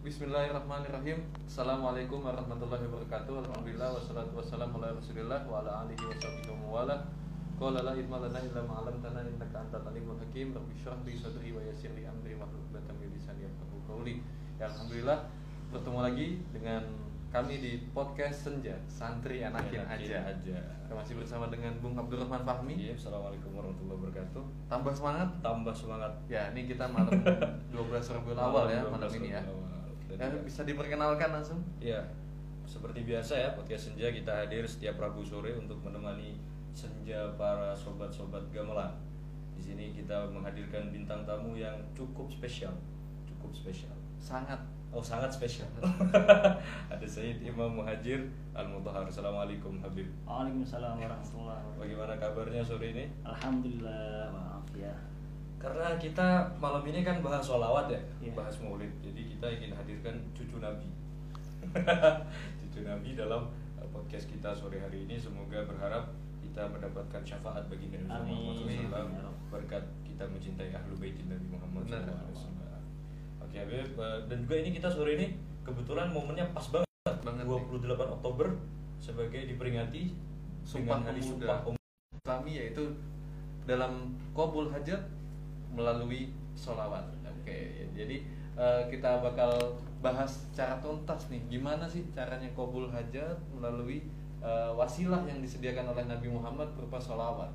Bismillahirrahmanirrahim Assalamualaikum warahmatullahi wabarakatuh Alhamdulillah wassalatu wassalamu ala rasulillah Wa ala alihi wa sahbihi wa wala Qala la ilma lana illa ma'alamtana innaka antal alimul hakim Rabbi syrah li sadri wa yassir li amri wa min lisani yafqahu qawli Ya alhamdulillah bertemu lagi dengan kami di podcast Senja Santri Anakin Enakin aja. aja. Kita masih bersama dengan Bung Abdurrahman Fahmi. Iya, Assalamualaikum warahmatullahi wabarakatuh. Tambah semangat. Tambah semangat. Ya, ini kita malam 12 Rabiul Awal ya malam 12 ini ya. Awal. Dan Ya, juga- bisa diperkenalkan langsung. Iya, seperti biasa ya podcast Senja kita hadir setiap Rabu sore untuk menemani senja para sobat-sobat gamelan. Di sini kita menghadirkan bintang tamu yang cukup spesial, cukup spesial. Sangat Oh sangat spesial. Ada Sayyid Imam Muhajir Al Mutahar. Assalamualaikum Habib. Waalaikumsalam warahmatullahi wabarakatuh. Bagaimana kabarnya sore ini? Alhamdulillah, maaf ya. Karena kita malam ini kan bahas sholawat ya, Iya. bahas maulid. Jadi kita ingin hadirkan cucu Nabi. cucu Nabi dalam uh, podcast kita sore hari ini. Semoga berharap kita mendapatkan syafaat bagi Nabi Muhammad. SAW Ya berkat kita mencintai ahlu baitin Nabi Muhammad. SAW. Oke Habib, uh, dan juga ini kita sore ini kebetulan momennya pas banget, Banget 28 Oktober sebagai diperingati Sumpah dengan hari Pemuda. Sumpah. Islami yaitu dalam qabul hajat melalui sholawat. Oke, ya, jadi eh, kita bakal bahas secara tuntas nih gimana sih caranya qabul hajat melalui eh, wasilah yang disediakan oleh Nabi Muhammad berupa sholawat.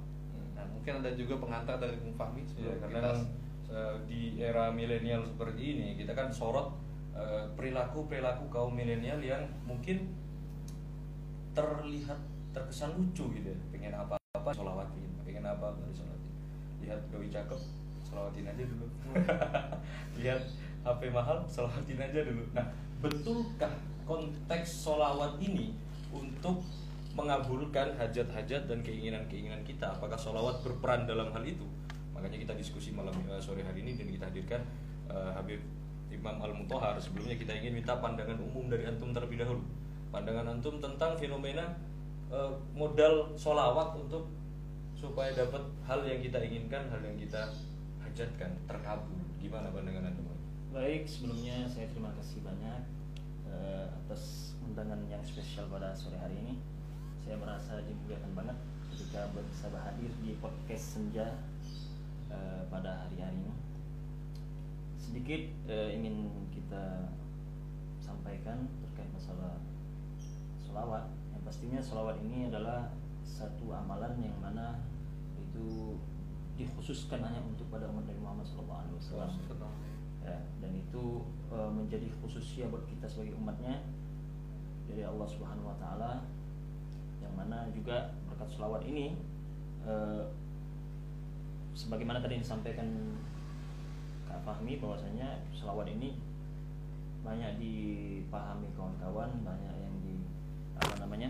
Nah, mungkin ada juga pengantar dari Bung Fahmi Ya, sebelum karena kita kan, eh, di era milenial seperti ini kita kan sorot perilaku perilaku kaum milenial yang mungkin terlihat terkesan lucu gitu ya pengen apa apa sholawatin pengen apa apa sholawatin lihat doi cakep sholawatin aja dulu. Lihat HP mahal sholawatin aja dulu. Nah betulkah konteks sholawat ini untuk mengabulkan hajat-hajat dan keinginan-keinginan kita? Apakah sholawat berperan dalam hal itu? Makanya kita diskusi malam eh, sore hari ini dan kita hadirkan eh, Habib Imam Al Mutohar sebelumnya kita ingin minta pandangan umum dari antum terlebih dahulu. Pandangan antum tentang fenomena eh, modal sholawat untuk supaya dapat hal yang kita inginkan hal yang kita hajatkan terkabul gimana pandangan antum Baik, sebelumnya saya terima kasih banyak eh, atas undangan yang spesial pada sore hari ini. Saya merasa dimuliakan banget ketika bisa hadir di podcast Senja eh, pada hari-hari ini. Sedikit eh, ingin kita sampaikan terkait masalah sholawat. Yang pastinya sholawat ini adalah satu amalan yang mana itu dikhususkan hanya untuk pada umat Nabi Muhammad SAW ya, dan itu e, menjadi khususnya buat kita sebagai umatnya dari Allah Subhanahu Wa Taala yang mana juga berkat selawat ini e, sebagaimana tadi disampaikan Kak Fahmi bahwasanya selawat ini banyak dipahami kawan-kawan banyak yang di apa namanya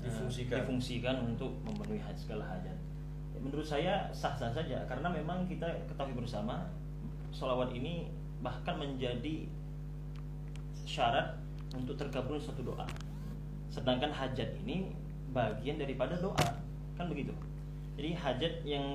e, Difungsikan. difungsikan untuk memenuhi segala hajat menurut saya sah-sah saja karena memang kita ketahui bersama sholawat ini bahkan menjadi syarat untuk terkabul suatu doa. Sedangkan hajat ini bagian daripada doa, kan begitu. Jadi hajat yang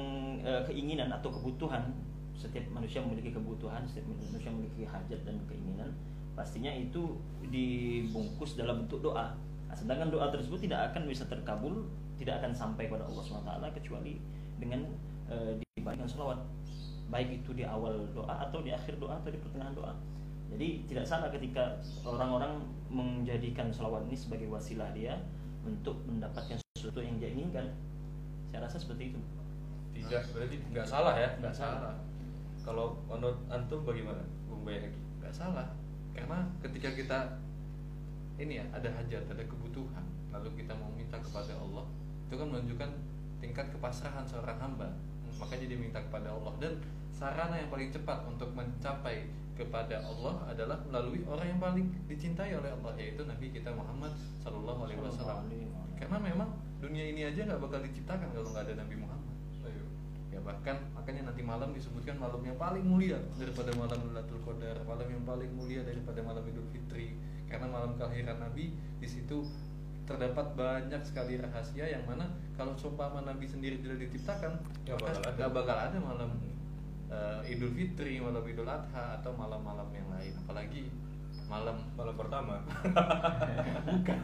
eh, keinginan atau kebutuhan setiap manusia memiliki kebutuhan, setiap manusia memiliki hajat dan keinginan, pastinya itu dibungkus dalam bentuk doa. Nah, sedangkan doa tersebut tidak akan bisa terkabul, tidak akan sampai pada Allah SWT kecuali dengan eh, dibagikan sholawat baik itu di awal doa atau di akhir doa atau di pertengahan doa. Jadi tidak salah ketika orang-orang menjadikan sholawat ini sebagai wasilah dia untuk mendapatkan sesuatu yang dia inginkan. Saya rasa seperti itu. tidak berarti nggak salah ya nggak salah kalau menurut antum bagaimana Bung Bayaki nggak salah karena ketika kita ini ya ada hajat ada kebutuhan. Lalu kita mau minta kepada Allah. Itu kan menunjukkan tingkat kepasrahan seorang hamba. Makanya dia minta kepada Allah. Dan sarana yang paling cepat untuk mencapai kepada Allah adalah melalui orang yang paling dicintai oleh Allah yaitu Nabi kita Muhammad Sallallahu Alaihi Wasallam. Karena memang dunia ini aja nggak bakal diciptakan kalau nggak ada Nabi Muhammad. Ya bahkan makanya nanti malam disebutkan malam yang paling mulia daripada malam Lailatul Qadar malam yang paling mulia daripada malam Idul Fitri karena malam kelahiran Nabi di situ terdapat banyak sekali rahasia yang mana kalau seumpama Nabi sendiri tidak diciptakan Nggak bakal ada. nggak bakal ada malam eh, Idul Fitri malam Idul Adha atau malam-malam yang lain. Apalagi malam malam pertama. Bukan.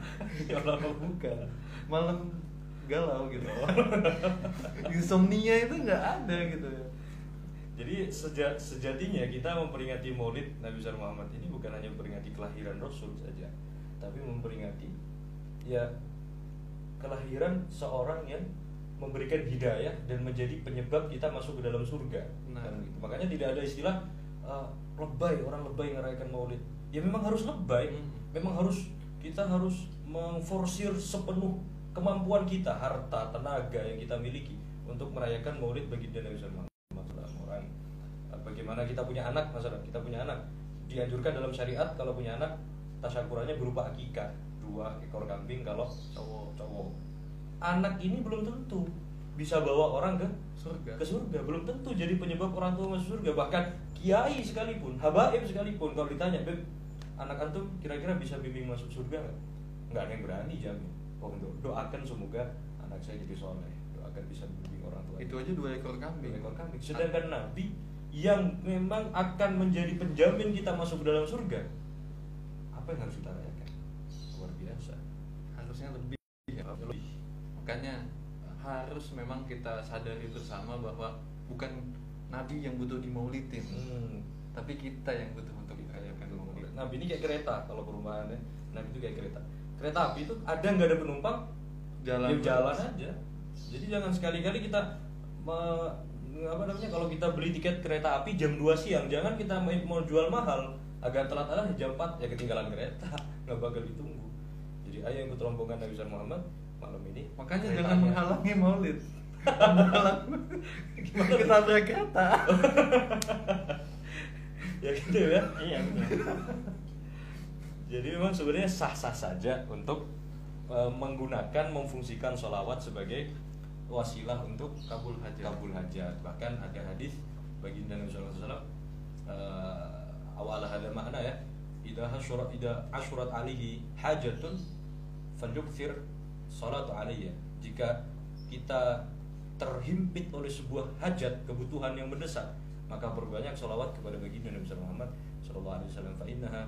Ya Allah bukan? Malam galau gitu. Insomnia itu nggak ada gitu Jadi seja- sejatinya kita memperingati Maulid Nabi besar Muhammad ini bukan hanya memperingati kelahiran Rasul saja, tapi memperingati ya kelahiran seorang yang memberikan hidayah dan menjadi penyebab kita masuk ke dalam surga. Nah. Kan gitu. Makanya tidak ada istilah uh, lebay orang lebay ngerayakan Maulid. Ya memang harus lebay, Hmm. memang harus kita harus memforsir sepenuh kemampuan kita, harta, tenaga yang kita miliki untuk merayakan Maulid bagi Nabi besar Muhammad bagaimana kita punya anak masalah kita punya anak. Dianjurkan dalam syariat kalau punya anak tasyakurannya berupa akikah dua ekor kambing kalau cowok cowok. Anak ini belum tentu bisa bawa orang ke surga. ke surga. Belum tentu jadi penyebab orang tua masuk surga. Bahkan kiai sekalipun habaib sekalipun kalau ditanya beb anak antum kira-kira bisa bimbing masuk surga nggak? Nggak ada yang berani jamin oh do- doakan semoga anak saya jadi soleh. Doakan bisa bimbing orang tua. Itu aja dua ekor kambing. Dua ekor kambing. Sedangkan Nabi yang memang akan menjadi penjamin kita masuk ke dalam surga, apa yang harus kita rayakan? Luar biasa. harusnya lebih ya lebih makanya harus memang kita sadari bersama bahwa bukan nabi yang butuh dimaulidin Hmm. tapi kita yang butuh untuk dirayakan maulid Nabi ini kayak kereta kalau perumpamannya. Nabi itu kayak kereta. Kereta api itu ada nggak ada penumpang, Jalan ya jalan aja. Jadi jangan sekali-kali kita me- apa namanya kalau kita beli tiket kereta api jam 2 siang, jangan kita mau jual mahal agak telat alah jam 4 ya ketinggalan kereta nggak bakal ditunggu. Jadi ayo ikut rombongan Nabi Muhammad malam ini. makanya keretanya. jangan menghalangi maulid Menghalang- Gimana? kita berkata ya gitu ya. Iya. Jadi memang sebenarnya sah-sah saja untuk eh, menggunakan memfungsikan sholawat sebagai wasilah untuk Kabul hajat. kabul hajat. Bahkan ada hadis baginda Nabi Sallallahu Alaihi Wasallam eh, awal ada makna ya. Ida hasyurat ida asyurat alihi hajatun falyukthir salatu alaiya. Jika kita terhimpit oleh sebuah hajat kebutuhan yang mendesak maka berbanyak sholawat kepada baginda Nabi Muhammad Sallallahu Alaihi Wasallam fa innaha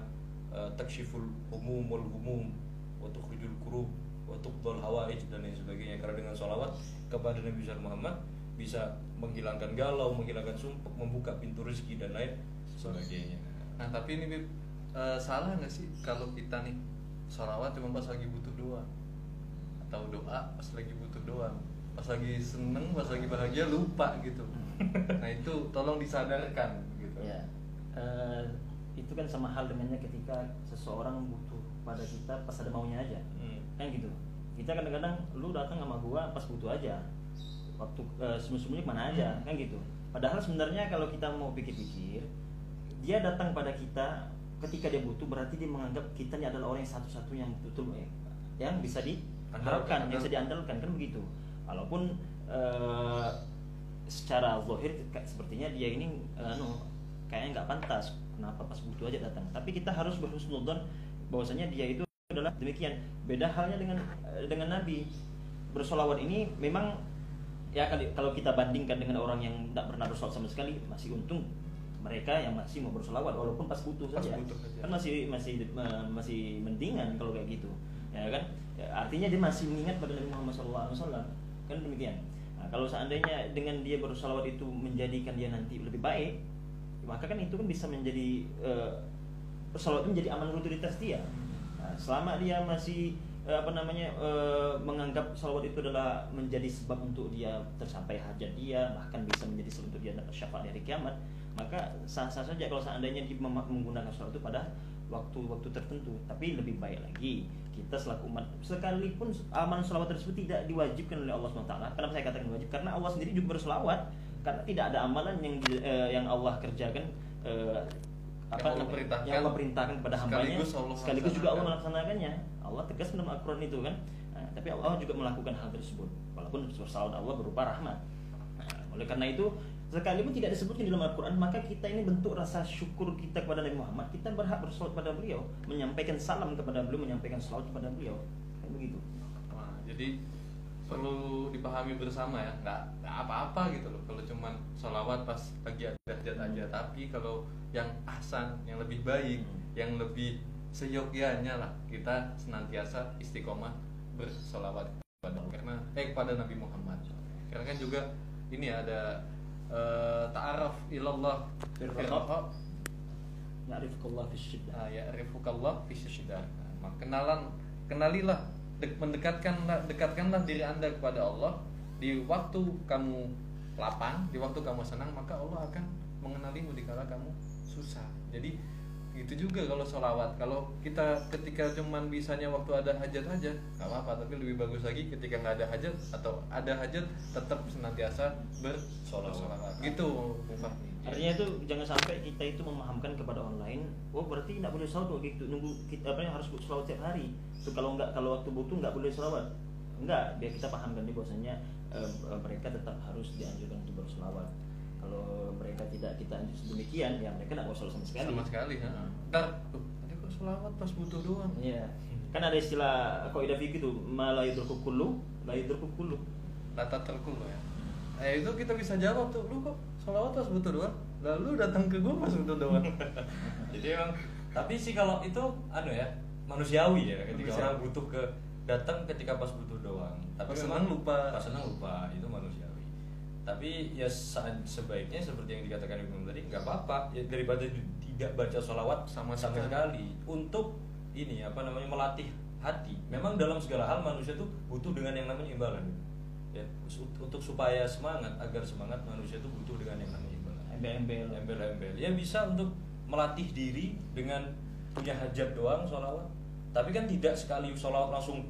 eh, takshiful humum wal humum wa tukhrijul kurub wa tuqdal hawaij dan lain sebagainya karena dengan sholawat kepada Nabi Sallallahu Muhammad bisa menghilangkan galau, menghilangkan sumpah, membuka pintu rezeki dan lain sebagainya. nah tapi ini Bib, eh, salah nggak sih kalau kita nih sholawat cuma pas lagi butuh doang atau doa pas lagi butuh doang pas lagi seneng pas lagi bahagia lupa gitu nah itu tolong disadarkan gitu Ya, eh, itu kan sama hal dengannya ketika seseorang butuh pada kita pas ada maunya aja, Hmm. kan gitu. Kita kadang-kadang lu datang sama gua pas butuh aja, waktu eh, sembunyi-sembunyi mana aja, kan gitu. Padahal sebenarnya kalau kita mau pikir-pikir, dia datang pada kita ketika dia butuh berarti dia menganggap kita ini adalah orang yang satu-satunya yang betul eh, yang bisa diharapkan, yang bisa diandalkan kan begitu. Walaupun eh, secara zahir sepertinya dia ini eh, anu kayaknya nggak pantas. Kenapa pas butuh aja datang? Tapi kita harus berhusnudzon bahwasanya dia itu adalah demikian. Beda halnya dengan dengan nabi. Bersolawat ini memang ya kalau kita bandingkan dengan orang yang tidak pernah bersolawat sama sekali masih untung mereka yang masih mau bersolawat walaupun pas butuh Pas saja. butuh kan masih masih masih mendingan kalau kayak gitu. Ya kan? Ya, artinya dia masih mengingat pada Nabi Muhammad SAW kan demikian? Nah, kalau seandainya dengan dia bersolawat itu menjadikan dia nanti lebih baik maka kan itu kan bisa menjadi eh, bersolawat itu menjadi amal rutinitas dia nah, selama dia masih eh, apa namanya eh, menganggap salawat itu adalah menjadi sebab untuk dia tersampai hajat dia bahkan bisa menjadi sebab untuk dia dapat syafaat dari kiamat maka sah-sah saja kalau seandainya dia menggunakan salawat itu pada waktu-waktu tertentu. Tapi lebih baik lagi kita selaku umat sekalipun amal salawat tersebut tidak diwajibkan oleh Allah SWT kenapa saya katakan wajib? Karena Allah sendiri juga berselawat. Karena tidak ada amalan yang eh, yang Allah kerjakan Yang Allah namanya, perintahkan, yang Allah perintahkan kepada hambanya. sekaligus Allah sekaligus juga Allah melaksanakan. melaksanakannya. Allah tegas dalam Al-Quran itu kan. Nah, tapi Allah juga melakukan hal tersebut. Walaupun bersalawat Allah berupa rahmat. Nah, oleh karena itu sekalipun tidak disebutkan di dalam Al-Quran maka kita ini bentuk rasa syukur kita kepada Nabi Muhammad. Kita berhak bersalawat kepada beliau menyampaikan salam kepada beliau menyampaikan salawat kepada beliau. Kan begitu. Nah, jadi perlu dipahami bersama ya nggak nggak apa-apa gitu loh kalau cuman sholawat pas lagi hajat aja tapi kalau yang ahsan yang lebih baik Hmm. yang lebih seyogyanya lah kita senantiasa istiqomah bersolawat kepada karena eh kepada Nabi Muhammad karena kan juga ini ada eh, ta'aruf ilallah Firraqa. Ya'rifukallah fi syiddah. Ah, ya fi syiddah. Nah, kenalan kenalilah mendekatkanlah dekatkanlah diri Anda kepada Allah. Di waktu kamu lapang, di waktu kamu senang, maka Allah akan mengenalimu di kala kamu susah. Jadi itu juga kalau sholawat. Kalau kita ketika cuman bisanya waktu ada hajat aja nggak apa-apa. Tapi lebih bagus lagi ketika nggak ada hajat atau ada hajat tetap senantiasa bersolawat gitu Bu Fahmi. Artinya itu jangan sampai kita itu memahamkan kepada lain, oh berarti tidak boleh salawat gitu, nunggu kita apa yang harus salawat tiap hari. Itu kalau enggak kalau waktu butuh nggak boleh salawat. Enggak, biar kita pahamkan dia bahwasanya eh, mereka tetap harus dianjurkan untuk bersolawat. Kalau mereka tidak kita anjur demikian, ya mereka tidak mau sama sekali. sama sekali ha. ntar tuh tadi kok sholawat pas butuh doang Iya. Kan ada istilah kaidah fikih itu, ma la yudruku kullu, la yudruku kullu. Lata terkul ya eh itu kita bisa jawab tuh lu kok sholawat pas butuh doang lalu datang ke gua pas butuh doang Jadi emang tapi sih kalau itu anu ya manusiawi ya ketika Manusiawi. orang butuh ke datang ketika pas butuh doang. Tapi Pas senang lupa. Pas senang lupa itu manusiawi. Tapi ya sebaiknya seperti yang dikatakan Ibu tadi nggak apa-apa ya daripada tidak baca sholawat Sama sama, sekali. sekali untuk ini apa namanya melatih hati. Memang dalam segala hal manusia tuh butuh dengan yang namanya imbalan. Ya, untuk supaya semangat agar semangat manusia tuh butuh dengan yang namanya imbalan Embel-embel. embel-embel. Ya bisa untuk melatih diri dengan punya hajat doang sholawat. Tapi kan tidak sekali sholawat langsung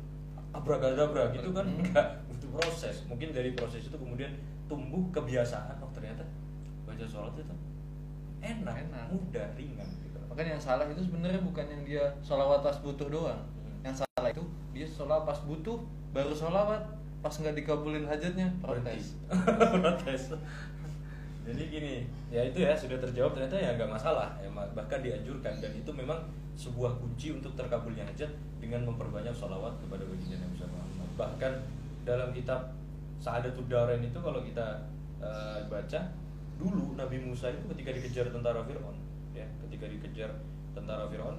abracadabra gitu kan? Hmm. enggak. Butuh proses. Mungkin dari proses itu kemudian tumbuh kebiasaan. Oh ternyata baca sholawat itu enak, Enak. mudah ringan gitu. Makanya yang salah itu sebenarnya bukan yang dia sholawat pas butuh doang. Hmm. yang salah itu dia sholawat pas butuh baru sholawat pas nggak dikabulin hajatnya? Protes. Protes. Jadi gini ya itu ya sudah terjawab ternyata ya nggak masalah. Ya, bahkan dianjurkan. Dan itu memang sebuah kunci untuk terkabulnya hajat dengan memperbanyak sholawat kepada baginda Nabi Muhammad bahkan dalam kitab Sa'adatul Darain itu kalau kita eh, baca dulu Nabi Musa itu ketika dikejar tentara Fir'aun ya ketika dikejar tentara Fir'aun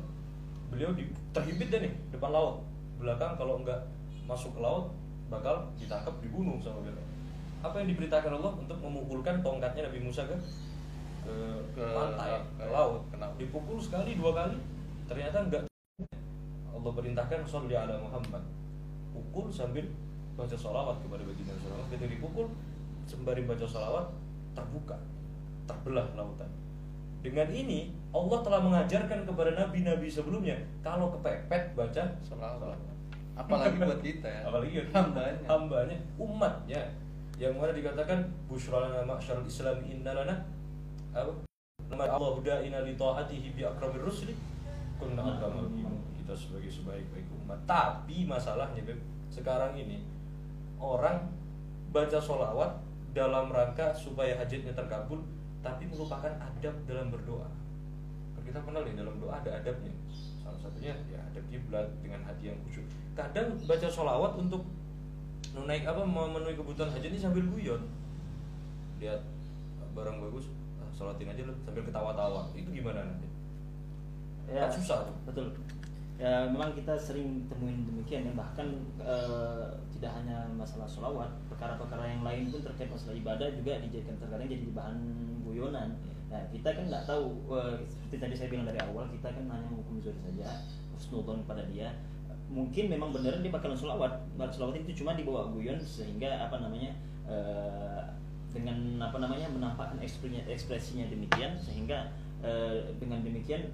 beliau di, terhimpit deh nih depan laut. Belakang kalau nggak masuk ke laut bakal ditangkap dibunuh sama Fir'aun apa yang diberitakan Allah untuk memukulkan tongkatnya Nabi Musa ke ke, Ke- pantai ke- ke laut? ke laut. dipukul sekali dua kali ternyata enggak Allah perintahkan sholli ala Muhammad. Pukul sambil baca sholawat kepada baginda Rasulullah ketika dipukul sembari baca sholawat terbuka terbelah lautan. Dengan ini Allah telah mengajarkan kepada nabi-nabi sebelumnya kalau kepepet baca sholawat apalagi buat kita. Ya apalagi kan hambanya. hambanya. Umatnya. Yang mana dikatakan busyra lana ma'syarul islam inna lana apa? Nama Allah da'ina li ta'atihi bi akramir rusuli. Kunna akramal kita sebagai sebaik-baik umat. Tapi masalahnya Beb, sekarang ini orang baca sholawat dalam rangka supaya hajatnya terkabul tapi melupakan adab dalam berdoa. Kan kita kenal ya dalam doa ada adabnya. Salah satunya ya adab kiblat dengan hati yang khusyuk kadang baca sholawat untuk menaik apa memenuhi kebutuhan hajat ini sambil guyon. Lihat barang bagus ah, sholatin aja loh sambil ketawa-tawa. Itu gimana nanti? Ya Kan susah tuh. betul. Ya memang kita sering temuin demikian ya. Bahkan eh, tidak hanya masalah sholawat perkara-perkara yang lain pun terkait masalah ibadah juga dijadikan terkadang jadi bahan guyonan. Nah kita kan nggak tahu eh, seperti tadi saya bilang dari awal kita kan hanya menghukum zuri saja husnudon kepada dia mungkin memang benar dia bakalan sholawat sholawat itu cuma dibawa guyon sehingga apa namanya eh, dengan apa namanya menampakkan ekspresinya, ekspresinya demikian sehingga eh, dengan demikian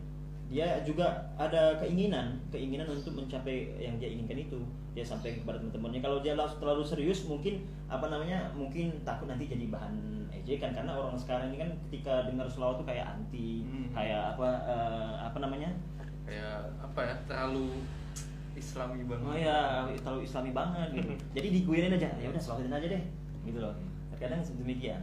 dia juga ada keinginan keinginan untuk mencapai yang dia inginkan itu. Dia sampai kepada teman-temannya. Kalau dia terlalu serius mungkin apa namanya mungkin takut nanti jadi bahan ejekan. Karena orang sekarang ini kan ketika dengar selawat tuh kayak anti Hmm. kayak apa eh, apa namanya? Kayak apa ya terlalu islami banget. Oh ya terlalu islami banget gitu. Jadi diguyonin aja. Ya udah selawatin aja deh gitu loh. Terkadang demikian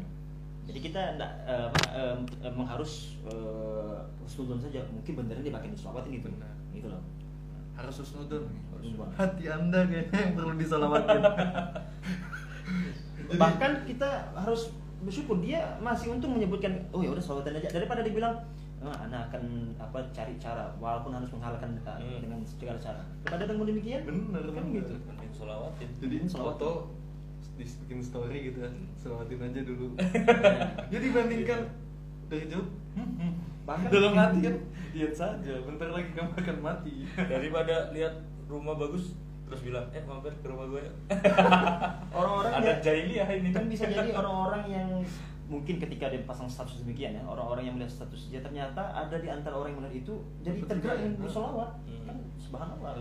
jadi kita enggak eh, eh, mengharus uh, husnudon saja. Mungkin beneran dia pakai diselawatin gitu. Benar. gitu loh. Harus husnudon. Hati anda kayaknya yang perlu diselamatkan Jadi- bahkan kita harus bersyukur. Dia masih untung menyebutkan oh ya udah selawatin aja. Daripada dibilang "Ah, anak akan apa cari cara walaupun harus menghalalkan uh, Hmm. dengan segala cara. Kepada yang demikian Bener, kan bener. gitu. Mending solawatin. Jadi Selawat. foto bikin story gitu kan selawatin aja dulu. Jadi bandingkan dari jauh. Hmm, hmm. Bahkan- dalam hati kan lihat saja. Bentar lagi kamu akan mati. Daripada lihat rumah bagus terus bilang eh mampir ke rumah gue ya." orang-orang ada ya- jahiliyah ini. Kan bisa jadi orang-orang yang mungkin ketika dia pasang status demikian ya orang-orang yang melihat status dia ternyata ada di antara orang yang melihat itu jadi Betul tergerak ingin bersolawat. Hmm. kan subhanallah.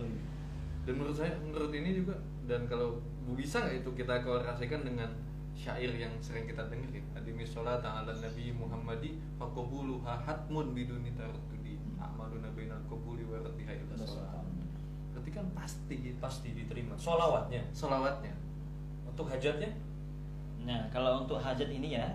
Dan menurut saya menurut ini juga dan kalau bisa nggak itu kita korelasikan dengan syair yang sering kita dengar ya adimi sholat ala nabi muhammadi fakobuluha hatmun biduni taratudi amaluna bainal qabuli wa raddiha ila sholat. Berarti kan pasti pasti diterima. Solawatnya solawatnya untuk hajatnya? Nah, kalau untuk hajat ini ya,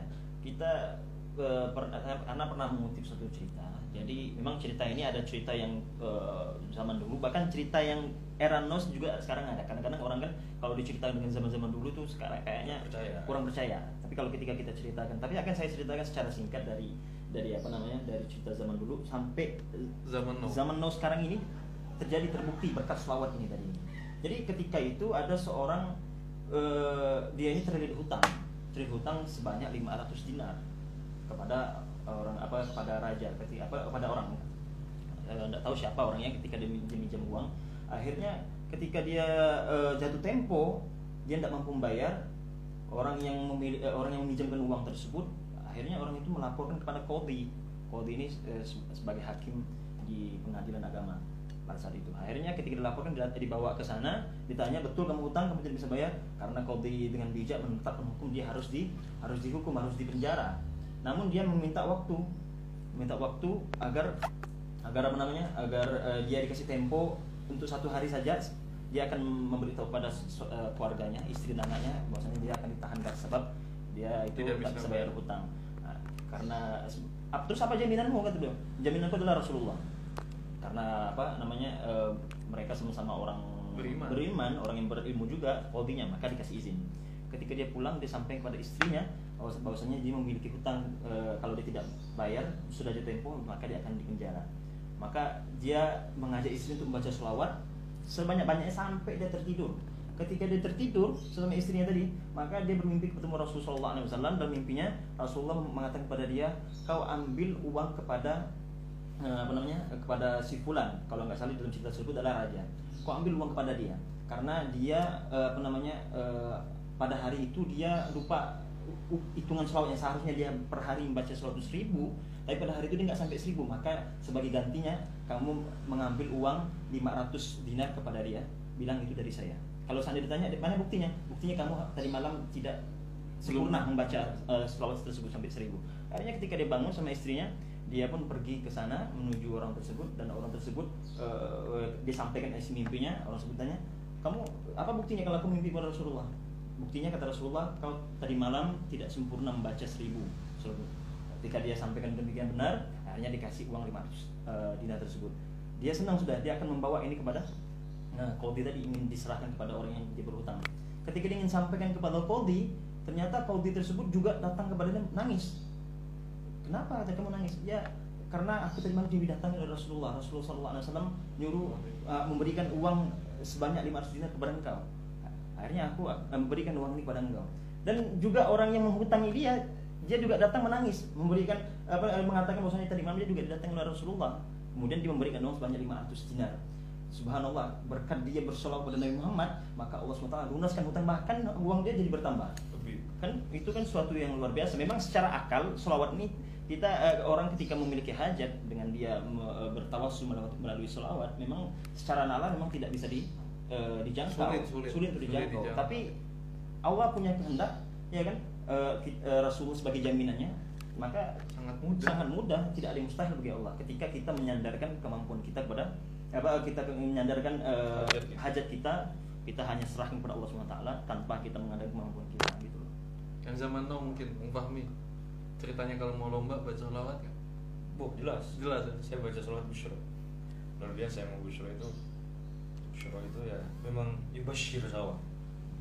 kita eh, pernah karena pernah mengutip satu cerita. Jadi memang cerita ini ada cerita yang eh, zaman dulu, bahkan cerita yang era nos juga sekarang ada. Kadang-kadang orang kan kalau diceritakan dengan zaman-zaman dulu tuh sekarang kayaknya Percaya. kurang percaya. Tapi kalau ketika kita ceritakan, tapi akan saya ceritakan secara singkat dari dari apa namanya dari cerita zaman dulu sampai eh, Zaman now. zaman now sekarang ini terjadi terbukti berkat selawat ini tadi. Jadi ketika itu ada seorang eh, dia ini terlilit hutang, terlilit hutang sebanyak 500 dinar kepada orang apa kepada raja ketika apa kepada orang. Tidak tahu siapa orangnya ketika dia minjem uang. Akhirnya ketika dia eh, jatuh tempo dia tidak mampu membayar orang yang memilih eh, orang yang meminjamkan uang tersebut akhirnya orang itu melaporkan kepada kodi. Kodi ini eh, se- sebagai hakim di pengadilan agama pada saat itu. Akhirnya ketika dilaporkan dia dibawa ke sana ditanya betul kamu hutang kamu tidak bisa bayar? Karena kodi dengan bijak menetapkan hukum dia harus di harus dihukum harus dipenjara namun dia meminta waktu meminta waktu agar agar apa namanya agar eh, dia dikasih tempo untuk satu hari saja dia akan memberitahu pada so- eh, keluarganya istri dan anaknya bahwasanya dia akan ditahan karena sebab dia itu Tidak bisa bisa bayar. hutang. Nah, karena terus apa jaminanmu? Kata beliau. Jaminanku adalah Rasulullah karena apa namanya eh, mereka sama-sama orang Beriman. orang yang berilmu juga kodinya maka dikasih izin. Ketika dia pulang dia sampaikan kepada istrinya bahwas- bahwasanya dia memiliki hutang eh, kalau dia tidak bayar sudah jatuh tempo maka dia akan dipenjara. Maka dia mengajak istri untuk membaca sholawat sebanyak-banyaknya sampai dia tertidur. Ketika dia tertidur sama istrinya tadi maka dia bermimpi ketemu Rasulullah SAW dan mimpinya Rasulullah mengatakan kepada dia kau ambil uang kepada apa namanya kepada si fulan. Kalau nggak salah dalam cerita tersebut adalah raja. Kau ambil uang kepada dia. Karena dia eh, apa namanya eh, pada hari itu dia lupa hitungan selawat yang seharusnya dia per hari membaca itu seribu tapi pada hari itu dia nggak sampai seribu. Maka sebagai gantinya kamu mengambil uang 500 dinar kepada dia. Bilang itu dari saya. Kalau seandainya ditanya mana buktinya? Buktinya kamu tadi malam tidak sempurna membaca uh, selawat tersebut sampai seribu. Akhirnya ketika dia bangun sama istrinya dia pun pergi ke sana menuju orang tersebut dan orang tersebut uh, dia sampaikan isi mimpinya orang tersebut tanya kamu apa buktinya kalau aku mimpi pada Rasulullah buktinya kata Rasulullah kau tadi malam tidak sempurna membaca seribu tersebut ketika dia sampaikan demikian benar akhirnya dikasih uang 500 uh, dinar tersebut dia senang sudah dia akan membawa ini kepada Nah, kodi tadi ingin diserahkan kepada orang yang dia berhutang. Ketika dia ingin sampaikan kepada kodi, ternyata kodi tersebut juga datang kepada dia nangis. Kenapa kata kamu nangis? Ya, karena aku tadi malam didatangi oleh Rasulullah. Rasulullah SAW nyuruh uh, memberikan uang sebanyak 500 dinar kepada engkau. Akhirnya aku uh, memberikan uang ini kepada engkau. Dan juga orang yang menghutangi dia, dia juga datang menangis, memberikan apa eh, mengatakan bahwasanya tadi malam dia juga didatangi oleh Rasulullah. Kemudian dia memberikan uang sebanyak 500 dinar. Subhanallah, berkat dia bersolawat pada Nabi Muhammad, maka Allah SWT lunaskan hutang bahkan uang dia jadi bertambah. Kan itu kan suatu yang luar biasa. Memang secara akal solawat ini kita eh, orang ketika memiliki hajat dengan dia eh, bertawassul melalui, melalui solawat, memang secara nalar memang tidak bisa di, eh, dijangkau, Sulit, sulit. untuk Sulit dijangkau. dijangkau. Tapi Allah punya kehendak, ya kan? Ki- eh, Rasulullah sebagai jaminannya, maka sangat mudah sangat mudah tidak ada yang mustahil bagi Allah ketika kita menyandarkan kemampuan kita kepada apa kita menyandarkan eh, Hajat kita. hajat kita kita hanya serahkan kepada Allah SWT tanpa kita mengandalkan kemampuan kita gitu loh yang zaman now mungkin Fahmi ceritanya kalau mau lomba baca sholawat kan Boh, jelas. Jelas, ya? saya baca sholat busyro luar biasa emang busyro itu. Busyro itu ya memang yubashir sawah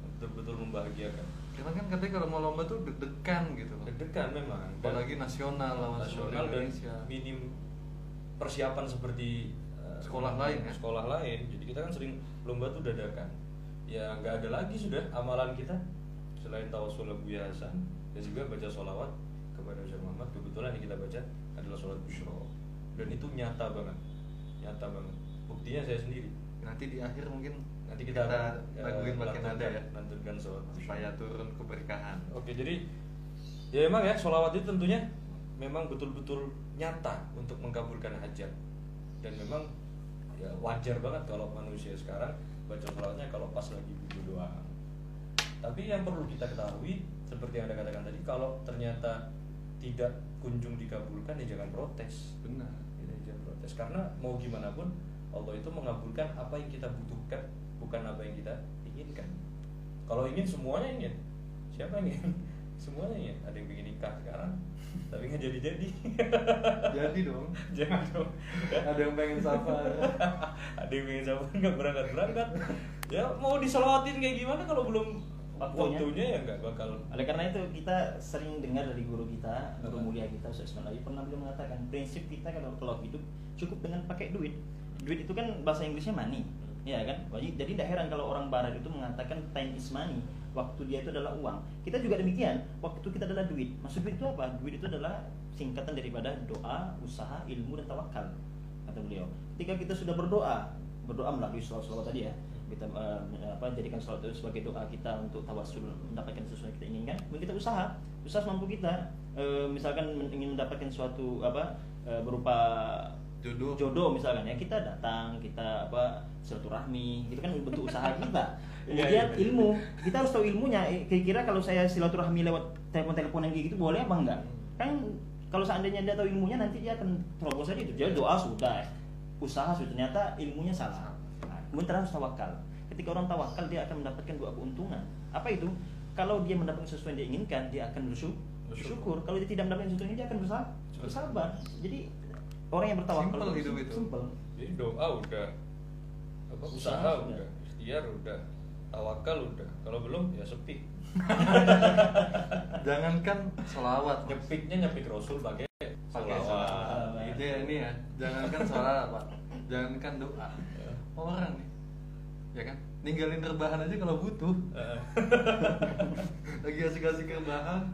betul-betul membahagiakan. Karena kan katanya kalau mau lomba tuh deg-degan gitu loh deg-degan memang. Dan apalagi nasional lawan nasional dan minim persiapan seperti eh, Sekolah lain ya? sekolah lain. Jadi kita kan sering lomba tuh dadakan. Ya nggak ada lagi sudah amalan kita. Selain tawasul Abu Hasan dan juga baca sholawat kepada Syekh Muhammad kebetulan yang kita baca adalah sholat bushro dan itu nyata banget nyata banget. Buktinya saya sendiri. Nanti di akhir mungkin nanti kita, eh, laguin nada lantunkan- ya. lantunkan sholat supaya turun keberkahan. Oke, jadi ya emang ya sholawat itu tentunya memang betul-betul nyata untuk mengabulkan hajat. Dan memang ya wajar banget kalau manusia sekarang baca sholawatnya kalau pas lagi butuh doa. Tapi yang perlu kita ketahui seperti yang anda katakan tadi, kalau ternyata tidak kunjung dikabulkan ya jangan protes. benar Ya, jangan protes karena mau gimana pun Allah itu mengabulkan apa yang kita butuhkan bukan apa yang kita inginkan. Kalau ingin semuanya ingin. Siapa yang ingin? Semuanya ingin. Ada yang ingin nikah sekarang, tapi nggak jadi-jadi. jadi dong Jangan dong. ada yang pengen safar Ada yang ingin sama nggak berangkat berangkat. Ya mau disolawatin kayak gimana kalau belum Waktunya. waktunya, ya nggak bakal. Oleh karena itu kita sering dengar dari guru kita, guru mulia kita Ustaz Ismail pernah beliau mengatakan prinsip kita kalau kalau hidup cukup dengan pakai duit. Duit itu kan bahasa Inggrisnya money, ya kan? Jadi tidak heran kalau orang barat itu mengatakan time is money. Waktu dia itu adalah uang. Kita juga demikian. Waktu kita adalah duit. Maksud duit itu apa? Duit itu adalah singkatan daripada doa, usaha, ilmu dan tawakal. Kata beliau. Ketika kita sudah berdoa, berdoa melalui salawat tadi ya, kita eh, apa jadikan salat itu sebagai doa kita untuk tawasul mendapatkan sesuatu yang kita inginkan. Kemudian kita usaha usaha semampu kita. Eh, misalkan ingin mendapatkan suatu apa eh, berupa jodoh. jodoh misalkan ya kita datang kita apa silaturahmi itu kan bentuk usaha kita. Iya, kemudian iya. ilmu kita harus tahu ilmunya. Kira-kira kalau saya silaturahmi lewat telepon-teleponan kayak gitu boleh apa enggak? Kan kalau seandainya dia tahu ilmunya nanti dia akan terobos aja itu. Dia doa sudah usaha sudah. Ternyata ilmunya salah kemudian harus tawakal ketika orang tawakal dia akan mendapatkan dua keuntungan apa itu kalau dia mendapatkan sesuatu yang dia inginkan dia akan bersyukur, Bersyukur. kalau dia tidak mendapatkan sesuatu yang dia akan bersabar, bersabar. jadi orang yang bertawakal Simple hidup itu. simple. Jadi doa udah, apa Usaha usaha sudah. udah, ikhtiar udah, tawakal udah. Kalau belum ya sepi. jangankan selawat Nyepiknya nyepik Rasul pakai sholawat. itu ya ini ya. Jangankan sholat pak. Jangankan doa. Orang nih. Ya kan? Ninggalin rebahan aja kalau butuh. Heeh. lagi asik-asik rebahan.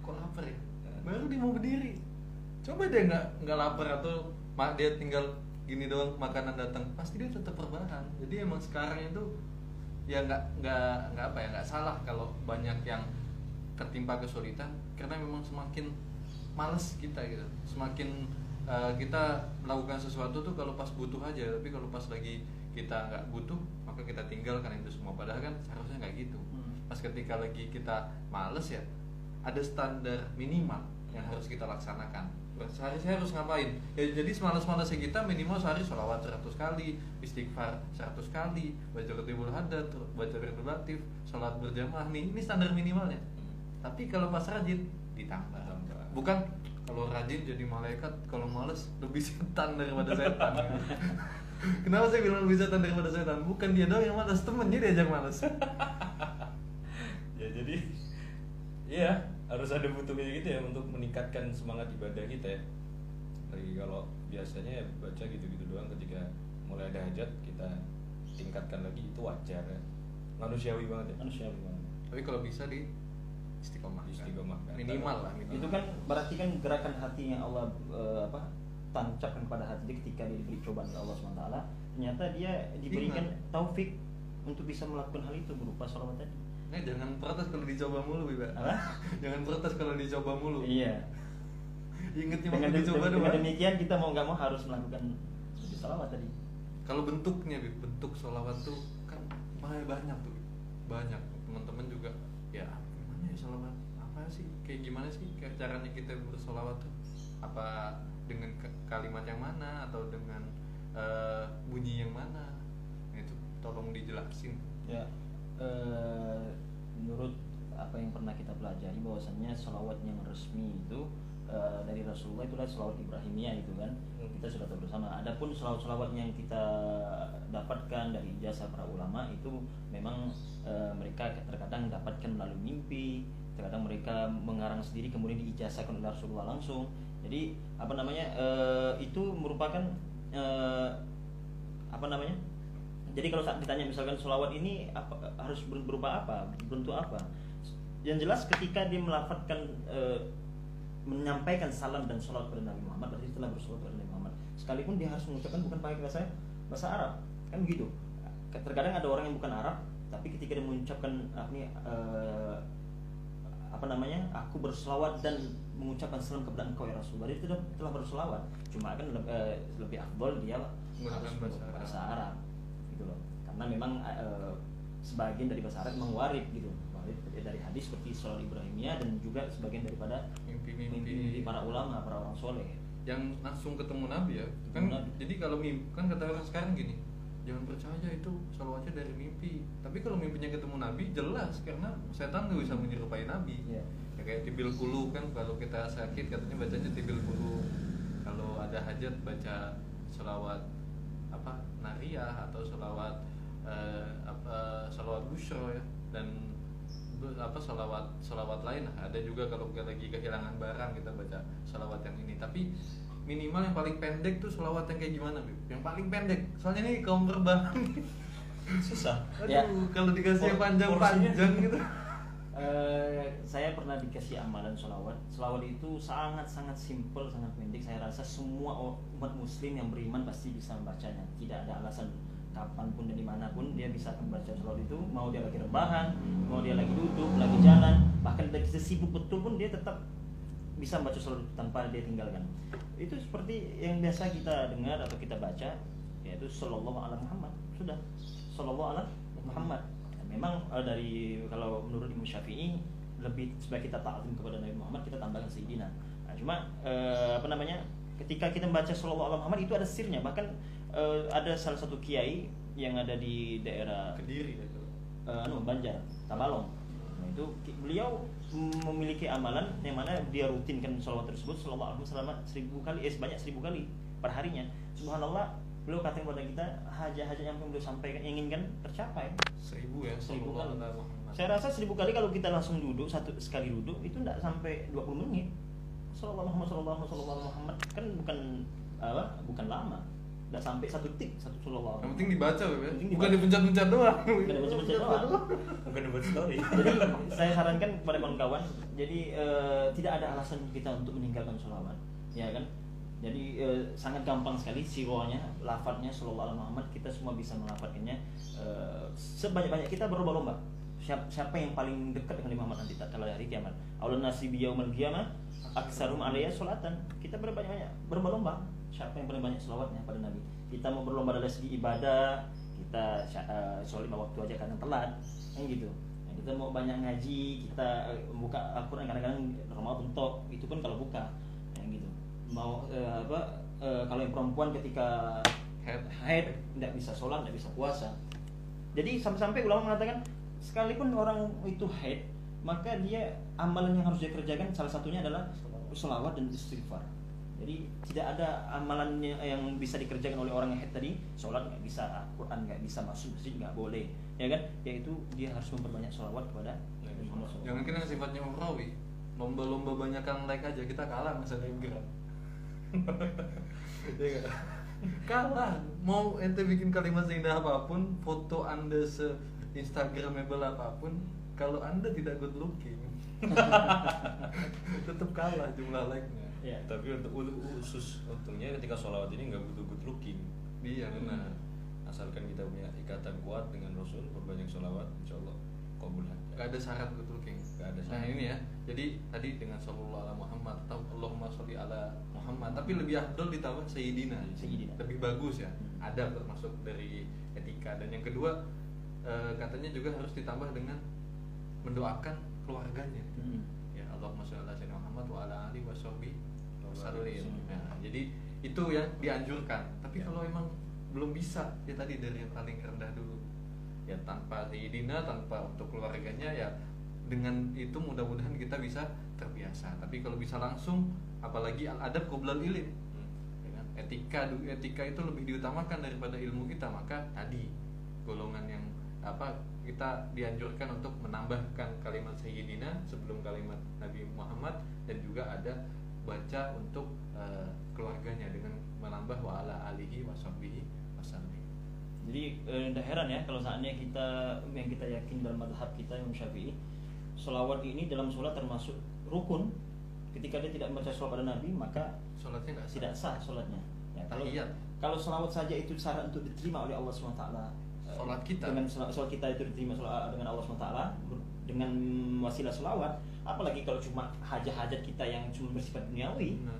Kok lapar ya? Baru dia mau berdiri. Coba deh nggak nggak lapar atau mak dia tinggal gini doang makanan datang. Pasti dia tetap rebahan. Jadi emang sekarang itu ya nggak nggak nggak apa ya nggak salah kalau banyak yang ketimpa kesulitan karena memang semakin males kita gitu. Semakin uh, kita melakukan sesuatu tuh kalau pas butuh aja tapi kalau pas lagi kita nggak butuh maka kita tinggalkan itu semua. Padahal kan seharusnya nggak gitu. Hmm. pas ketika lagi kita males ya ada standar minimal yang harus kita laksanakan sehari saya harus ngapain? Ya, jadi semalas-malasnya kita minimal sehari sholawat 100 kali istighfar 100 kali baca ketibul hadat baca ridul latif sholat berjamaah nih ini standar minimalnya. Tapi kalau pas rajin ditambah. Ditambah. bukan kalau rajin jadi malaikat kalau males lebih setan daripada setan. Kenapa saya bilang lebih setan daripada setan? Bukan dia doang yang malas temennya diajak malas ya jadi iya harus ada butuhnya gitu ya untuk meningkatkan semangat ibadah kita ya lagi kalau biasanya ya baca gitu-gitu doang ketika mulai ada hajat kita tingkatkan lagi itu wajar ya manusiawi banget ya manusiawi banget. tapi kalau bisa di istiqomah Istiqomah, kan. minimal lah minimal. itu kan berarti kan gerakan hati yang Allah eh, apa tancapkan pada hati dia ketika dia diberi cobaan oleh Allah SWT ternyata dia diberikan Iman. taufik untuk bisa melakukan hal itu berupa sholawat tadi Nah, jangan protes kalau dicoba mulu, Biba. Apa? jangan protes kalau dicoba mulu. iya Ingetnya dengan, waktu dicoba dengan doang. demikian kita mau nggak mau harus melakukan sholawat tadi Kalau bentuknya, Bib, bentuk sholawat tuh kan banyak banyak tuh. Banyak. Teman-teman juga ya gimana ya sholawat? Apa sih? Kayak gimana sih kayak caranya kita bersolawat tuh? Apa dengan kalimat yang mana atau dengan eh, bunyi yang mana? Nah, itu tolong dijelasin. ya eh, menurut apa yang pernah kita pelajari bahwasannya sholawat yang resmi itu eh, dari Rasulullah itulah sholawat Ibrahimiyah itu kan Hmm. kita sudah tahu bersama. Adapun sholawat-sholawat yang kita dapatkan dari jasa para ulama itu memang eh, mereka terkadang dapatkan melalui mimpi, terkadang mereka mengarang sendiri kemudian diijazahkan oleh Rasulullah langsung. Jadi apa namanya eh, itu merupakan eh, apa namanya? Jadi kalau saat ditanya misalkan sholawat ini apa, harus ber- berupa apa, bentuk apa? Yang jelas ketika dia melafalkan eh, menyampaikan salam dan sholat kepada Nabi Muhammad berarti telah bersolat kepada Nabi Muhammad. Sekalipun dia harus mengucapkan bukan pakai bahasa bahasa Arab, kan begitu. Terkadang ada orang yang bukan Arab, tapi ketika dia mengucapkan ah, ini eh, apa namanya aku berselawat dan mengucapkan salam kepada engkau ya Rasul berarti telah, telah berselawat cuma kan lebih, eh, lebih afdol dia harus bahasa Arab. bahasa Arab gitu loh karena memang eh, sebagian dari bahasa Arab memang warid gitu dari hadis seperti Salat Ibrahimiyah dan juga sebagian daripada Mimpi-mimpi. mimpi para ulama para orang soleh yang langsung ketemu Nabi ya kan Nabi. jadi kalau mimpi kan kata orang sekarang gini jangan percaya itu salawatnya dari mimpi tapi kalau mimpinya ketemu Nabi jelas karena setan nggak bisa menyerupai Nabi Iya. ya kayak tibil kulu kan kalau kita sakit katanya bacanya tibil kulu kalau ada hajat baca selawat apa nariyah atau selawat eh, apa selawat bushro ya dan apa selawat selawat lain ada juga kalau kita lagi kehilangan barang kita baca selawat yang ini tapi minimal yang paling pendek tuh selawat yang kayak gimana Bib? yang paling pendek soalnya ini kaum berbahan susah aduh Ya. kalau dikasih panjang-panjang gitu Eh, saya pernah dikasih amalan sholawat. Sholawat itu sangat-sangat simple, sangat pendek. Saya rasa semua umat muslim yang beriman pasti bisa membacanya. Tidak ada alasan kapan pun dan di mana pun dia bisa membaca sholawat itu. Mau dia lagi rebahan, mau dia lagi duduk, lagi jalan, bahkan lagi sibuk betul pun dia tetap bisa membaca sholawat itu tanpa dia tinggalkan. Itu seperti yang biasa kita dengar atau kita baca, yaitu Sallallahu ala Muhammad. Sudah, Sallallahu ala Muhammad memang eh, dari kalau menurut Imam Syafi'i lebih supaya kita ta'zim kepada Nabi Muhammad kita tambahkan Sayyidina. Nah, cuma eh, apa namanya ketika kita membaca Sallallahu Alaihi Muhammad itu ada sirnya. Bahkan eh, ada salah satu kiai yang ada di daerah kediri eh, anu Banjar Tabalong nah, itu beliau memiliki amalan yang mana dia rutinkan salawat tersebut sallallahu alaihi wasallam seribu kali eh sebanyak seribu kali per harinya subhanallah beliau katakan kepada kita hajat-hajat yang beliau sampaikan inginkan tercapai. Seribu ya seribu kali. saya rasa seribu kali kalau kita langsung duduk satu sekali duduk itu tidak sampai 20 menit Sallallahu Muhammad Sallallahu Sallallahu Muhammad. Kan bukan apa bukan lama. Tidak sampai satu tik satu Sallallahu yang penting dibaca Beb, ya. Penting bukan dipencet-pencet doang. Bukan dipencet-pencet doang. bukan buat story jadi saya sarankan kepada kawan-kawan jadi eh, tidak ada alasan kita untuk meninggalkan sholawat ya kan? Jadi eh, sangat gampang sekali sirohnya lafadznya sallallahu alaihi Muhammad. Kita semua bisa melafadzkannya eh, sebanyak-banyak. Kita berlomba-lomba siapa, siapa yang paling dekat dengan Muhammad nanti? Tak kala hari kiamat. Allah nasi biyaumal qiyamah aksarum alaiya salatan kita berbanyak-banyak berlomba siapa yang paling banyak selawatnya pada Nabi? Kita mau berlomba dari segi ibadah kita uh, sholat lima waktu aja kadang telat kan gitu. Nah, kita mau banyak ngaji kita eh, buka Al-Quran kadang-kadang normal bentok itu pun kalau buka yang gitu. Mau eh, apa eh, kalau yang perempuan ketika haid tidak bisa sholat tidak bisa puasa. Jadi sampai-sampai ulama mengatakan sekalipun orang itu haid maka dia amalan yang harus dia kerjakan salah satunya adalah sholawat dan istighfar. Jadi tidak ada amalan yang bisa dikerjakan oleh orang yang haid tadi. Sholat nggak bisa Al-Quran nggak bisa masuk masjid nggak boleh. Ya kan? Yaitu dia harus memperbanyak sholawat kepada Nabi Muhammad. SAW. jangan kira yang sifatnya umrawi lomba-lomba banyakan like aja kita kalah sama selebgram Iya kalah. Mau ente bikin kalimat seindah apa pun foto anda se instagramable apa pun kalau anda tidak good looking tetap kalah jumlah like-nya. Ya. tapi untuk khusus untungnya ketika sholawat ini nggak butuh good looking. Iya benar. Asalkan kita punya ikatan kuat dengan Rasul berbanyak sholawat insya Allah kabul Gak ada syarat good looking. Nggak ada Nah syarat. ini ya. Jadi tadi dengan Sallallahu ala Muhammad Atau Allahumma sholli ala Muhammad Tapi lebih afdol ditambah Sayyidina. Sayyidina. Lebih bagus ya. Hmm. Ada termasuk dari etika. Dan yang kedua eh, Katanya juga harus ditambah dengan Mendoakan keluarganya Hmm. Ya Allahumma sholli ala Sayyidina Muhammad Wa ala alihi wa sahbihi wasallim. Hmm. Nah, Jadi itu yang dianjurkan Tapi Ya. kalau emang belum bisa Ya tadi dari yang paling rendah dulu ya tanpa Sayyidina tanpa untuk keluarganya ya dengan itu mudah-mudahan kita bisa terbiasa tapi kalau bisa langsung apalagi al adab qoblal ilim Hmm. ya kan? etika etika itu lebih diutamakan daripada ilmu kita maka tadi golongan yang apa kita dianjurkan untuk menambahkan kalimat Sayyidina sebelum kalimat Nabi Muhammad dan juga ada baca untuk eh, keluarganya dengan menambah wa ala alihi wa sahbihi wasallim. Jadi eh, tidak heran ya kalau saatnya kita yang kita yakin dalam madhab kita yang Syafi'i, solawat ini dalam sholat termasuk rukun. Ketika dia tidak membaca sholawat pada Nabi maka Sholatnya nggak sah. tidak sah sholatnya. Ya, kalau Tahiyat. kalau sholawat saja itu syarat untuk diterima oleh Allah swt. Eh, Sholat kita. dengan sholat, kita itu diterima sholat- dengan Allah swt. dengan wasilah sholawat, apalagi kalau cuma hajat-hajat kita yang cuma bersifat duniawi, Benar.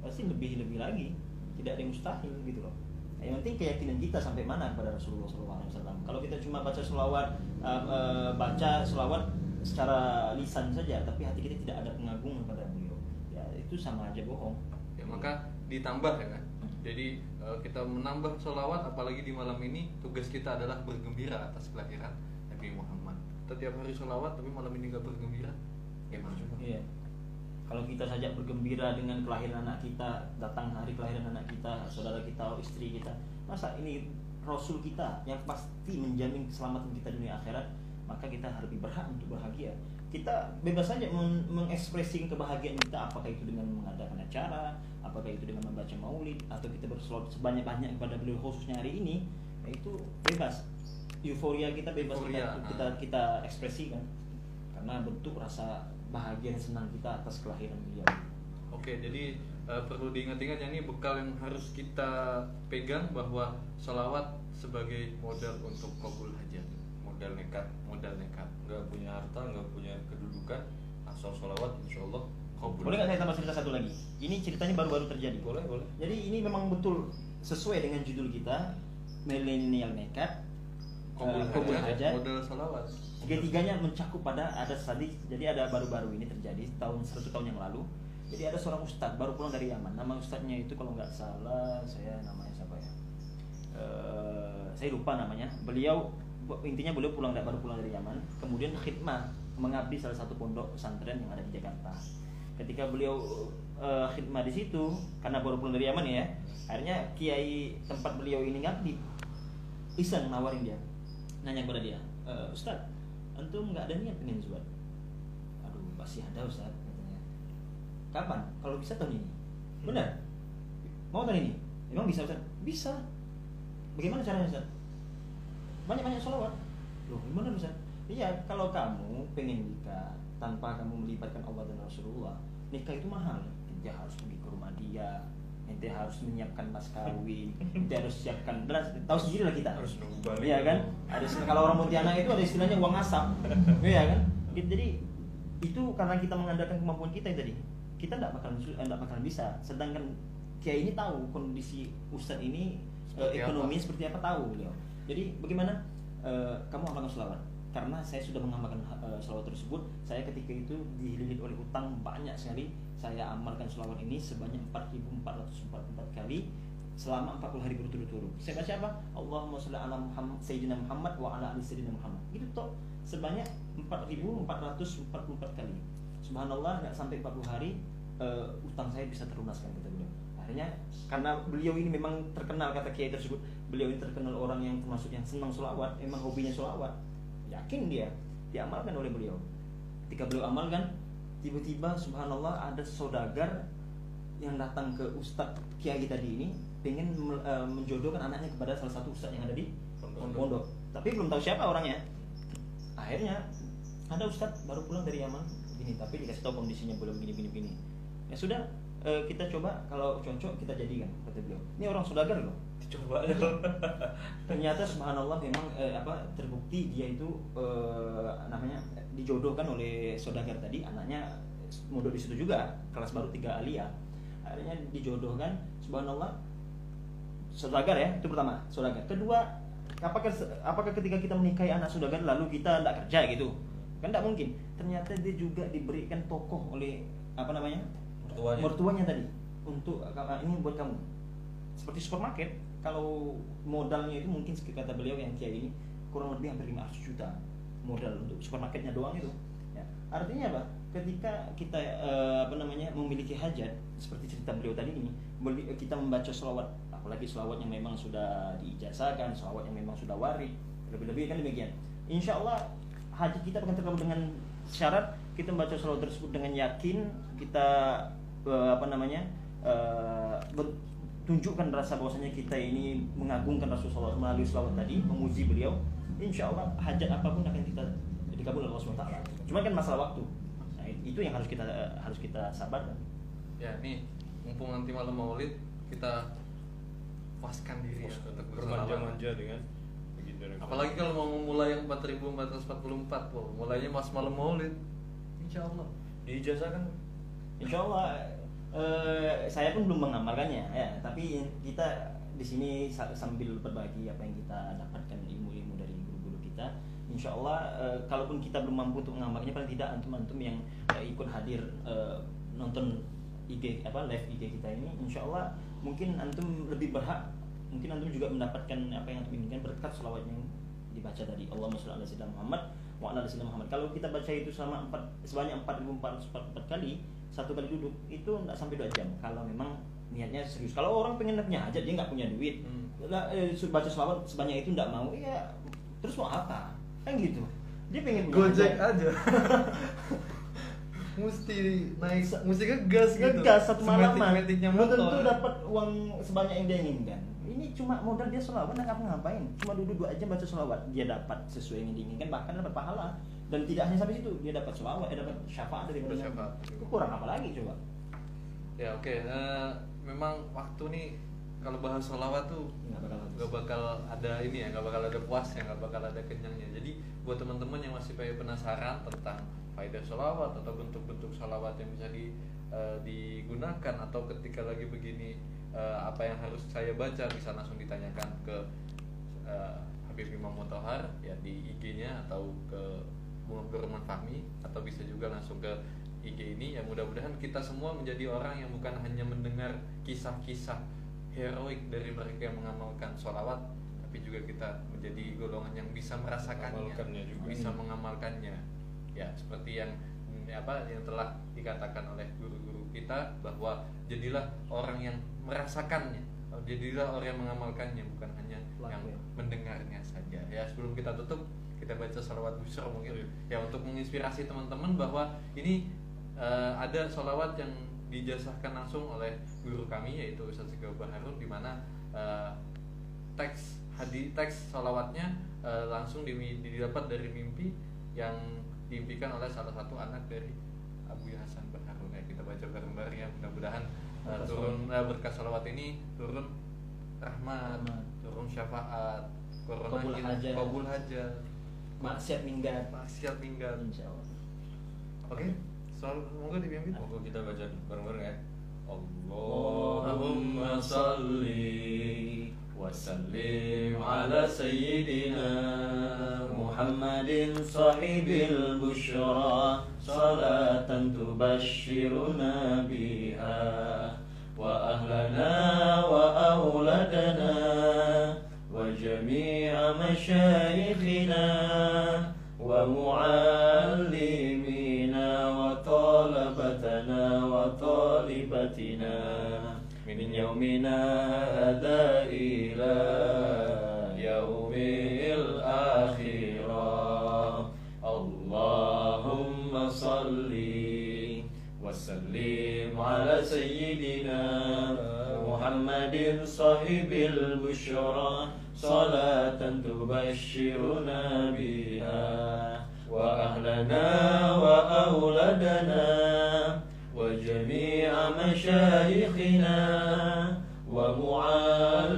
pasti lebih lebih lagi tidak ada yang mustahil gitu loh Nah, yang penting keyakinan kita sampai mana kepada Rasulullah SAW kalau kita cuma baca selawat uh, uh, baca selawat secara lisan saja tapi hati kita tidak ada pengagungan kepada beliau ya itu sama aja bohong Ya, maka ditambah ya kan. Jadi eh, kita menambah sholawat apalagi di malam ini tugas kita adalah bergembira atas kelahiran Nabi Muhammad. Kita tiap hari sholawat tapi malam ini nggak bergembira. Gimana coba? Iya. Kalau kita saja bergembira dengan kelahiran anak kita, datang hari kelahiran anak kita, saudara kita, istri kita, masa ini Rasul kita yang pasti menjamin keselamatan kita dunia akhirat, maka kita lebih berhak untuk bahagia. Kita bebas saja men- mengekspresikan kebahagiaan kita, apakah itu dengan mengadakan acara, apakah itu dengan membaca maulid, atau kita bersolawat sebanyak-banyak kepada beliau khususnya hari ini, ya itu bebas. Euforia kita bebas Euforia, kita, kita ah. kita ekspresikan karena bentuk rasa bahagia dan senang kita atas kelahiran beliau. Oke, jadi eh, perlu diingat-ingat ya ini bekal yang harus kita pegang bahwa sholawat sebagai modal untuk kabul hajat, modal nekat, modal nekat. nggak punya harta nggak punya kedudukan asal sholawat insya Allah kabul Boleh nggak saya tambah cerita satu lagi? Ini ceritanya baru-baru terjadi. boleh boleh Jadi ini memang betul sesuai dengan judul kita milenial nekat Kabul eh, kabul hajat, hajat. modal sholawat. Tiga-tiganya mencakup pada ada tadi. Jadi ada baru-baru ini terjadi tahun satu tahun yang lalu. Jadi ada seorang ustadz baru pulang dari Yaman. Nama ustadznya itu kalau nggak salah saya namanya siapa ya? Eh, saya lupa namanya. Beliau intinya beliau pulang baru pulang dari Yaman. Kemudian khidmah mengabdi salah satu pondok pesantren yang ada di Jakarta. Ketika beliau eh, khidmah di situ karena baru pulang dari Yaman ya, akhirnya kiai tempat beliau ini ngabdi. Iseng nawarin dia. Nanya kepada dia e, Ustaz antum nggak ada niat pengen zuat aduh pasti ada Ustaz katanya. Kapan? Kalau bisa tahun ini. Benar. Mau tahun ini? Emang bisa Ustaz? Bisa. Bagaimana caranya Ustaz banyak-banyak sholawat. Loh gimana Ustaz? Iya kalau kamu pengen nikah tanpa kamu melibatkan Allah dan Rasulullah nikah itu mahal. Dia harus pergi ke rumah dia ente harus menyiapkan mas kawin ente harus siapkan dan tahu sendiri lah kita. Harus nunggu iya kan? Ada kalau orang Pontianak itu ada istilahnya uang asap. Iya kan? Jadi itu karena kita mengandalkan kemampuan kita tadi. Kita tidak bakalan su- eh, bakalan bisa. Sedangkan kiai ini tahu kondisi ustadz ini eh, Seperti ekonomi apa? seperti apa tahu beliau jadi bagaimana eh, kamu amalkan selawat karena saya sudah mengamalkan eh, selawat tersebut saya ketika itu dililit oleh utang banyak sekali saya amalkan selawat ini sebanyak 4444 kali selama 40 hari berturut-turut. Saya baca apa? Allahumma sholli ala Muhammad Sayyidina Muhammad wa ala ali Sayyidina Muhammad. Gitu toh sebanyak 4444 kali. Subhanallah nggak sampai 40 hari eh, utang saya bisa terlunaskan kata beliau. Akhirnya karena beliau ini memang terkenal kata kiai tersebut, beliau ini terkenal orang yang termasuk yang senang sholawat, emang hobinya sholawat. Yakin dia diamalkan oleh beliau. Ketika beliau amalkan, tiba-tiba subhanallah ada saudagar yang datang ke ustadz kiai tadi ini pengen me- eh, menjodohkan anaknya kepada salah satu ustadz yang ada di Pondok. pondok. Tapi belum tahu siapa orangnya. Akhirnya ada ustadz baru pulang dari Yaman gini, tapi dikasih tahu kondisinya belum gini gini gini. Ya sudah eh, kita coba kalau cocok kita jadikan kata beliau. Ini orang saudagar loh. Coba. Ternyata subhanallah memang eh, apa terbukti dia itu eh, namanya dijodohkan oleh saudagar tadi anaknya modal di situ juga kelas baru tiga alia. Akhirnya dijodohkan subhanallah saudagar ya itu pertama saudagar kedua apakah apakah ketika kita menikahi anak saudagar lalu kita tidak kerja gitu? Kan tidak mungkin. Ternyata dia juga diberikan tokoh oleh apa namanya Mertuanya. mertuanya tadi untuk "Ah, ini buat kamu. Seperti supermarket kalau modalnya itu mungkin kata beliau yang kiai ini kurang lebih hampir 500 juta modal untuk supermarketnya doang itu. Ya. artinya apa? Ketika kita eh, apa namanya memiliki hajat seperti cerita beliau tadi ini beli- kita membaca selawat apalagi selawat yang memang sudah diijazahkan selawat yang memang sudah warid lebih-lebih kan demikian. Insya Allah hajat kita akan terkabul dengan syarat kita membaca selawat tersebut dengan yakin kita eh, apa namanya eh, ber- tunjukkan rasa bahwasanya kita ini mengagungkan Rasulullah melalui selawat tadi memuji beliau insya Allah hajat apa pun akan kita dikabul oleh Allah SWT cuma kan masalah waktu. Nah, itu yang harus kita eh, harus kita sabarkan. Ya nih mumpung nanti malam maulid kita puaskan diri ya untuk bersolawat. bermanja-manja dengan apalagi kalau mau memulai yang 4444 wow, mulainya pas malam maulid insya Allah diijazahkan? Insya Allah eh, saya pun belum mengamalkannya ya. Tapi kita di sini sa- sambil berbagi apa yang kita dapatkan ilmu-ilmu dari guru-guru kita Insya Allah eh, kalaupun kita belum mampu untuk mengamalkannya paling tidak antum-antum yang eh, ikut hadir eh, nonton IG apa live IG kita ini Insya Allah mungkin antum lebih berhak mungkin antum juga mendapatkan apa yang antum inginkan berkat selawat yang dibaca sholli ala sayyidina Muhammad ali sayyidina Muhammad. Kalau kita baca itu selama 4 sebanyak 4444 kali satu kali duduk itu nggak sampai 2 jam kalau memang niatnya serius. Kalau orang pengen punya hajat dia nggak punya duit, Hmm. eh, baca selawat sebanyak itu nggak mau, ya terus mau apa? Kan gitu. Dia pengen punya Gojek aja mesti naik mesti ngegas gitu ngegas satu malaman Sematic-maticnya belum tentu dapat uang sebanyak yang dia inginkan cuma modal dia selawat nggak ngapa-ngapain cuma duduk dua jam baca selawat. Dia dapat sesuai yang diinginkan bahkan dapat pahala. Dan tidak hanya sampai situ dia dapat selawat dia dapat syafaat dari syafaat. itu kurang apa lagi coba? Ya oke. Eh, memang waktu nih kalau bahas sholawat tuh nggak bakal nggak bakal ada ini ya nggak bakal ada puasnya nggak bakal ada kenyangnya. Jadi buat teman-teman yang masih penasaran tentang faedah sholawat atau bentuk-bentuk sholawat yang bisa di, eh, digunakan atau ketika lagi begini eh, apa yang harus saya baca bisa langsung ditanyakan ke eh, Habib Imam Motohar ya di IG-nya atau ke Gurman Fahmi atau bisa juga langsung ke IG ini ya mudah-mudahan kita semua menjadi orang yang bukan hanya mendengar kisah-kisah heroik dari mereka yang mengamalkan sholawat tapi juga kita menjadi golongan yang bisa merasakannya Mengamalkannya juga. bisa mengamalkannya ya seperti yang mm, apa yang telah dikatakan oleh guru-guru kita bahwa jadilah orang yang merasakannya jadilah orang yang mengamalkannya bukan hanya Pelaku yang ya. mendengarnya saja ya sebelum kita tutup kita baca salawat busro mungkin Iya. ya untuk menginspirasi teman-teman bahwa ini eh, ada salawat yang dijasahkan langsung oleh guru kami yaitu Ustaz Zikau Baharun di mana eh, teks hadis teks salawatnya eh, langsung di- didapat dari mimpi yang diimpikan oleh salah satu anak dari Abu Hasan Baharun ya kita baca bareng-bareng ya. Mudah-mudahan Berkah turun eh, berkah salawat ini turun rahmat Rahmat. turun syafaat kita hajat. kabul hajat maksiat minggat. Maksiat minggat. Insya Allah oke soal monggo dibimbing Monggo kita baca bareng-bareng ya. Allahumma salli وسلم على سيدنا محمد صاحب البشرى. صلاة تبشرنا بها وأهلنا وأولادنا وجميع مشايخنا ومعلمينا وطالبتنا وطالبتنا. من يومنا هذا إلى يوم الآخرة. اللهم صل وسلم على سيدنا محمد صاحب البشرى. صلاة تبشرنا بها وأهلنا وأولادنا. مشايخنا ومعلمينا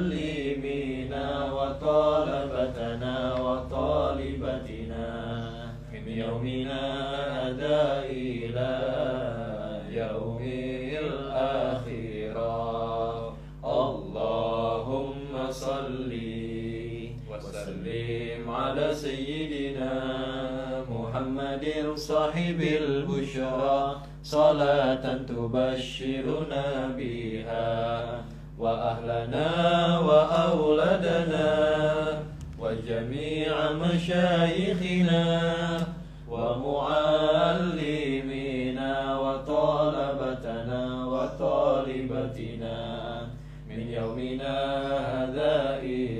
وطلبتنا وطالبتنا من يومنا هذا إلى يوم الآخرة. اللهم صلِّ وسلم على سيدنا محمد صاحب البشرى. صلاة تبشرنا بها وأهلنا وأولادنا وجميع مشايخنا ومعلمينا وطلبتنا وطالبتنا من يومنا هذا إلى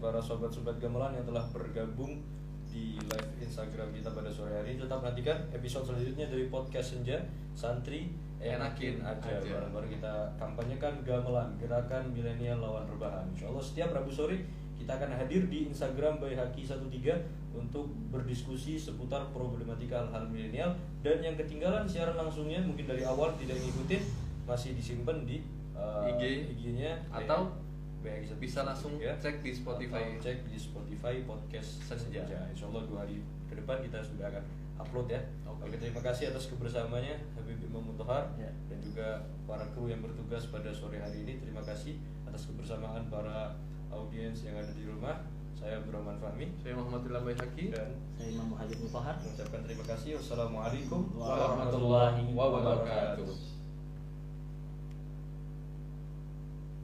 para sobat-sobat gamelan yang telah bergabung di live Instagram kita pada sore hari ini. Tetap nantikan episode selanjutnya dari podcast Senja Santri Enakin aja. Aja. Bareng-bareng kita kampanyekan gamelan, gerakan milenial lawan rebahan. Insya Allah setiap Rabu sore kita akan hadir di Instagram by Haki 13 untuk berdiskusi seputar problematika hal-hal milenial dan yang ketinggalan siaran langsungnya mungkin dari awal tidak ngikutin masih disimpan di uh, IG. IG-nya Atau 13. bisa langsung cek di Spotify. Atau cek di Spotify podcast. Senja. Insya Allah dua hari ke depan kita sudah akan upload ya. Oke. Oke, terima kasih atas kebersamaannya Habib Imam Mutohar Ya. dan juga para kru yang bertugas pada sore hari ini. Terima kasih atas kebersamaan para audiens yang ada di rumah. Saya Abdurrahman Fahmi Saya Muhammad Ilham Baihaqi. dan Saya Imam Muhajir Mutahar. mengucapkan terima kasih. Wassalamualaikum Warahmatullahi wabarakatuh.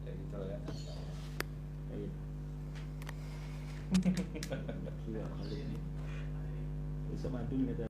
Ya gitu ya. Baik. Gila, kali ini. Bisa madul kata